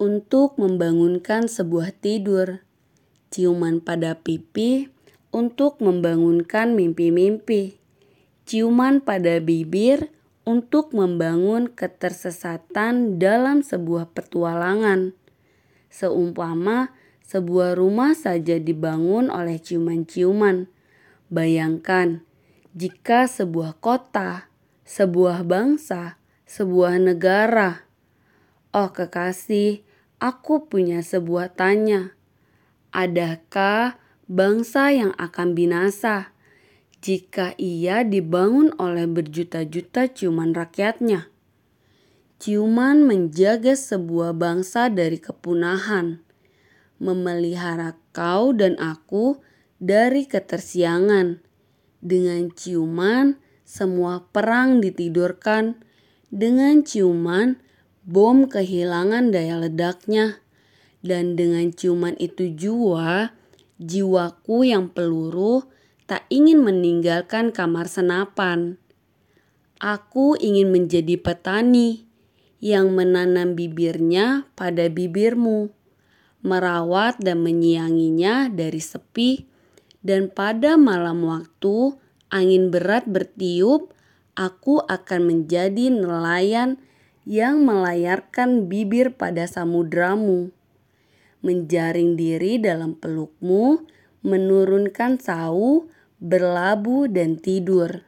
untuk membangunkan sebuah tidur. Ciuman pada pipi untuk membangunkan mimpi-mimpi. Ciuman pada bibir untuk membangun ketersesatan dalam sebuah petualangan. Seumpama sebuah rumah saja dibangun oleh ciuman-ciuman. Bayangkan jika sebuah kota, sebuah bangsa, sebuah negara. Oh kekasih, aku punya sebuah tanya. Adakah bangsa yang akan binasa jika ia dibangun oleh berjuta-juta ciuman rakyatnya? Ciuman menjaga sebuah bangsa dari kepunahan, memelihara kau dan aku dari ketersiangan. Dengan ciuman, semua perang ditidurkan. Dengan ciuman, bom kehilangan daya ledaknya. Dan dengan ciuman itu jua, jiwaku yang peluru tak ingin meninggalkan kamar senapan. Aku ingin menjadi petani yang menanam bibirnya pada bibirmu, merawat dan menyianginya dari sepi, dan pada malam waktu angin berat bertiup, aku akan menjadi nelayan yang melayarkan bibir pada samudramu menjaring diri dalam pelukmu, menurunkan sau, berlabuh dan tidur.